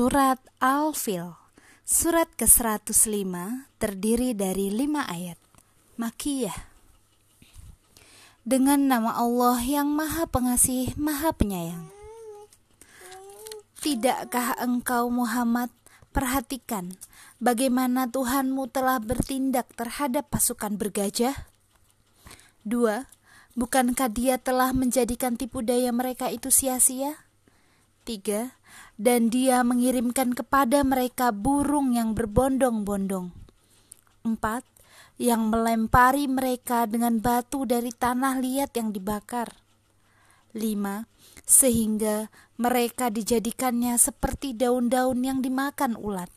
Surat Al-Fil Surat ke-105 terdiri dari lima ayat Makiyah Dengan nama Allah yang maha pengasih, maha penyayang Tidakkah engkau Muhammad perhatikan bagaimana Tuhanmu telah bertindak terhadap pasukan bergajah? Dua, bukankah dia telah menjadikan tipu daya mereka itu sia-sia? Tiga, dan dia mengirimkan kepada mereka burung yang berbondong-bondong. Empat, yang melempari mereka dengan batu dari tanah liat yang dibakar. Lima, sehingga mereka dijadikannya seperti daun-daun yang dimakan ulat.